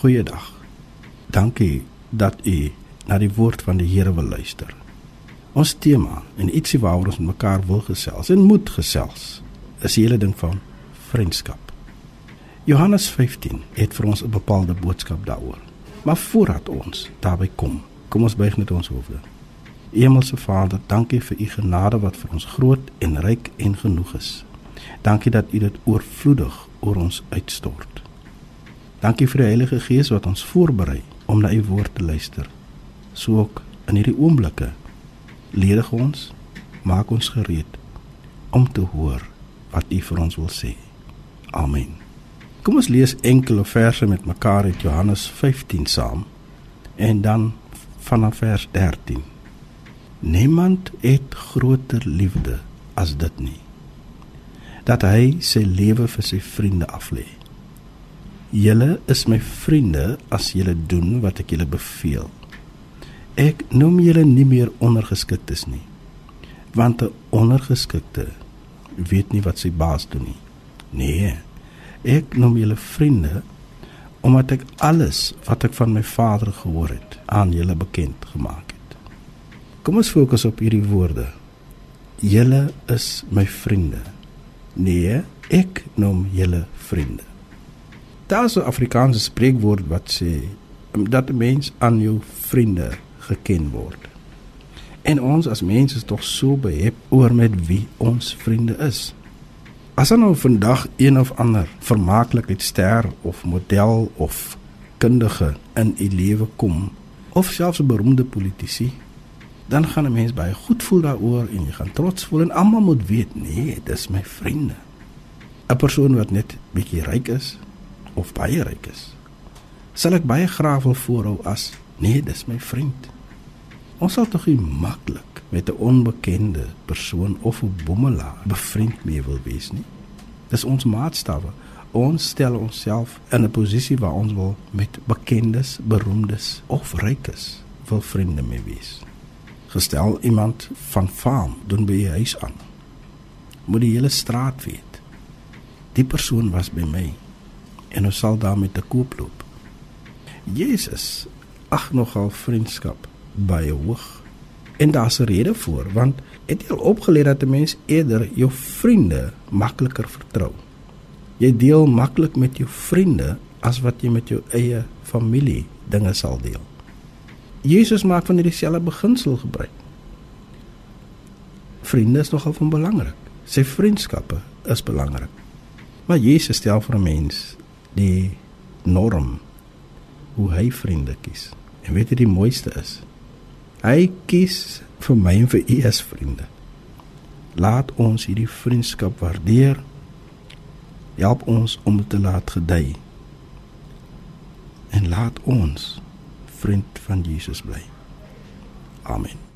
Goeiedag. Dankie dat u na die woord van die Here wil luister. Ons tema en ietsie waaroor ons met mekaar wil gesels en moet gesels is die hele ding van vriendskap. Johannes 15 het vir ons 'n bepaalde boodskap daaroor. Maar voordat ons daarby kom, kom ons buig net ons hoofde. Hemelse Vader, dankie vir u genade wat vir ons groot en ryk en genoeg is. Dankie dat u dit oorvloedig oor ons uitstort. Dankie vir die Heilige Gees wat ons voorberei om na u woord te luister. So ook in hierdie oomblikke ledig ons, maak ons gereed om te hoor wat u vir ons wil sê. Amen. Kom ons lees enkele verse met mekaar uit Johannes 15 saam en dan vanaf vers 13. Niemand het groter liefde as dit nie dat hy sy lewe vir sy vriende aflê. Julle is my vriende as julle doen wat ek julle beveel. Ek noem julle nie meer ondergeskiktes nie, want 'n ondergeskikte weet nie wat sy baas doen nie. Nee, ek noem julle vriende omdat ek alles wat ek van my Vader gehoor het aan julle bekend gemaak het. Kom ons fokus op hierdie woorde. Julle is my vriende. Nee, ek noem julle vriende. Daar's 'n Afrikaanse spreekwoord wat sê dat 'n mens aan jou vriende geken word. En ons as mense is tog so behep oor met wie ons vriende is. As dan nou vandag een of ander vermaaklikheidster of model of kundige in u lewe kom of selfs 'n beroemde politisie dan gaan 'n mens baie goed voel daaroor en jy gaan trots voel en almal moet weet nee, dis my vriende. 'n Persoon wat net bietjie ryk is of baie ryk is, sal ek baie graag wil voorhou as nee, dis my vriend. Ons sal tog nie maklik met 'n onbekende persoon of 'n boemelaar bevriend mee wil wees nie. Dis ons maatstawwe. Ons stel onsself in 'n posisie waar ons wil met bekendes, beroemdes of rykes wil vriende mee wees gestel iemand van faam doen by die huis aan. Moet die hele straat weet. Die persoon was by my en ons sal daarmee te koop loop. Jesus ag nogal vriendskap baie hoog. En daar's 'n rede voor want het jy al opgeleer dat 'n mens eerder jou vriende makliker vertrou. Jy deel maklik met jou vriende as wat jy met jou eie familie dinge sal deel. Jesus maak van hierdie selfe beginsel gebruik. Vriende is nogal van belangrik. Sy vriendskappe is belangrik. Maar Jesus stel vir 'n mens die norm hoe hy vriende kies. En weet jy die mooiste is? Hy kies vir my en vir u as vriende. Laat ons hierdie vriendskap waardeer. Help ons om te laat gedei. En laat ons vriend van Jesus bly. Amen.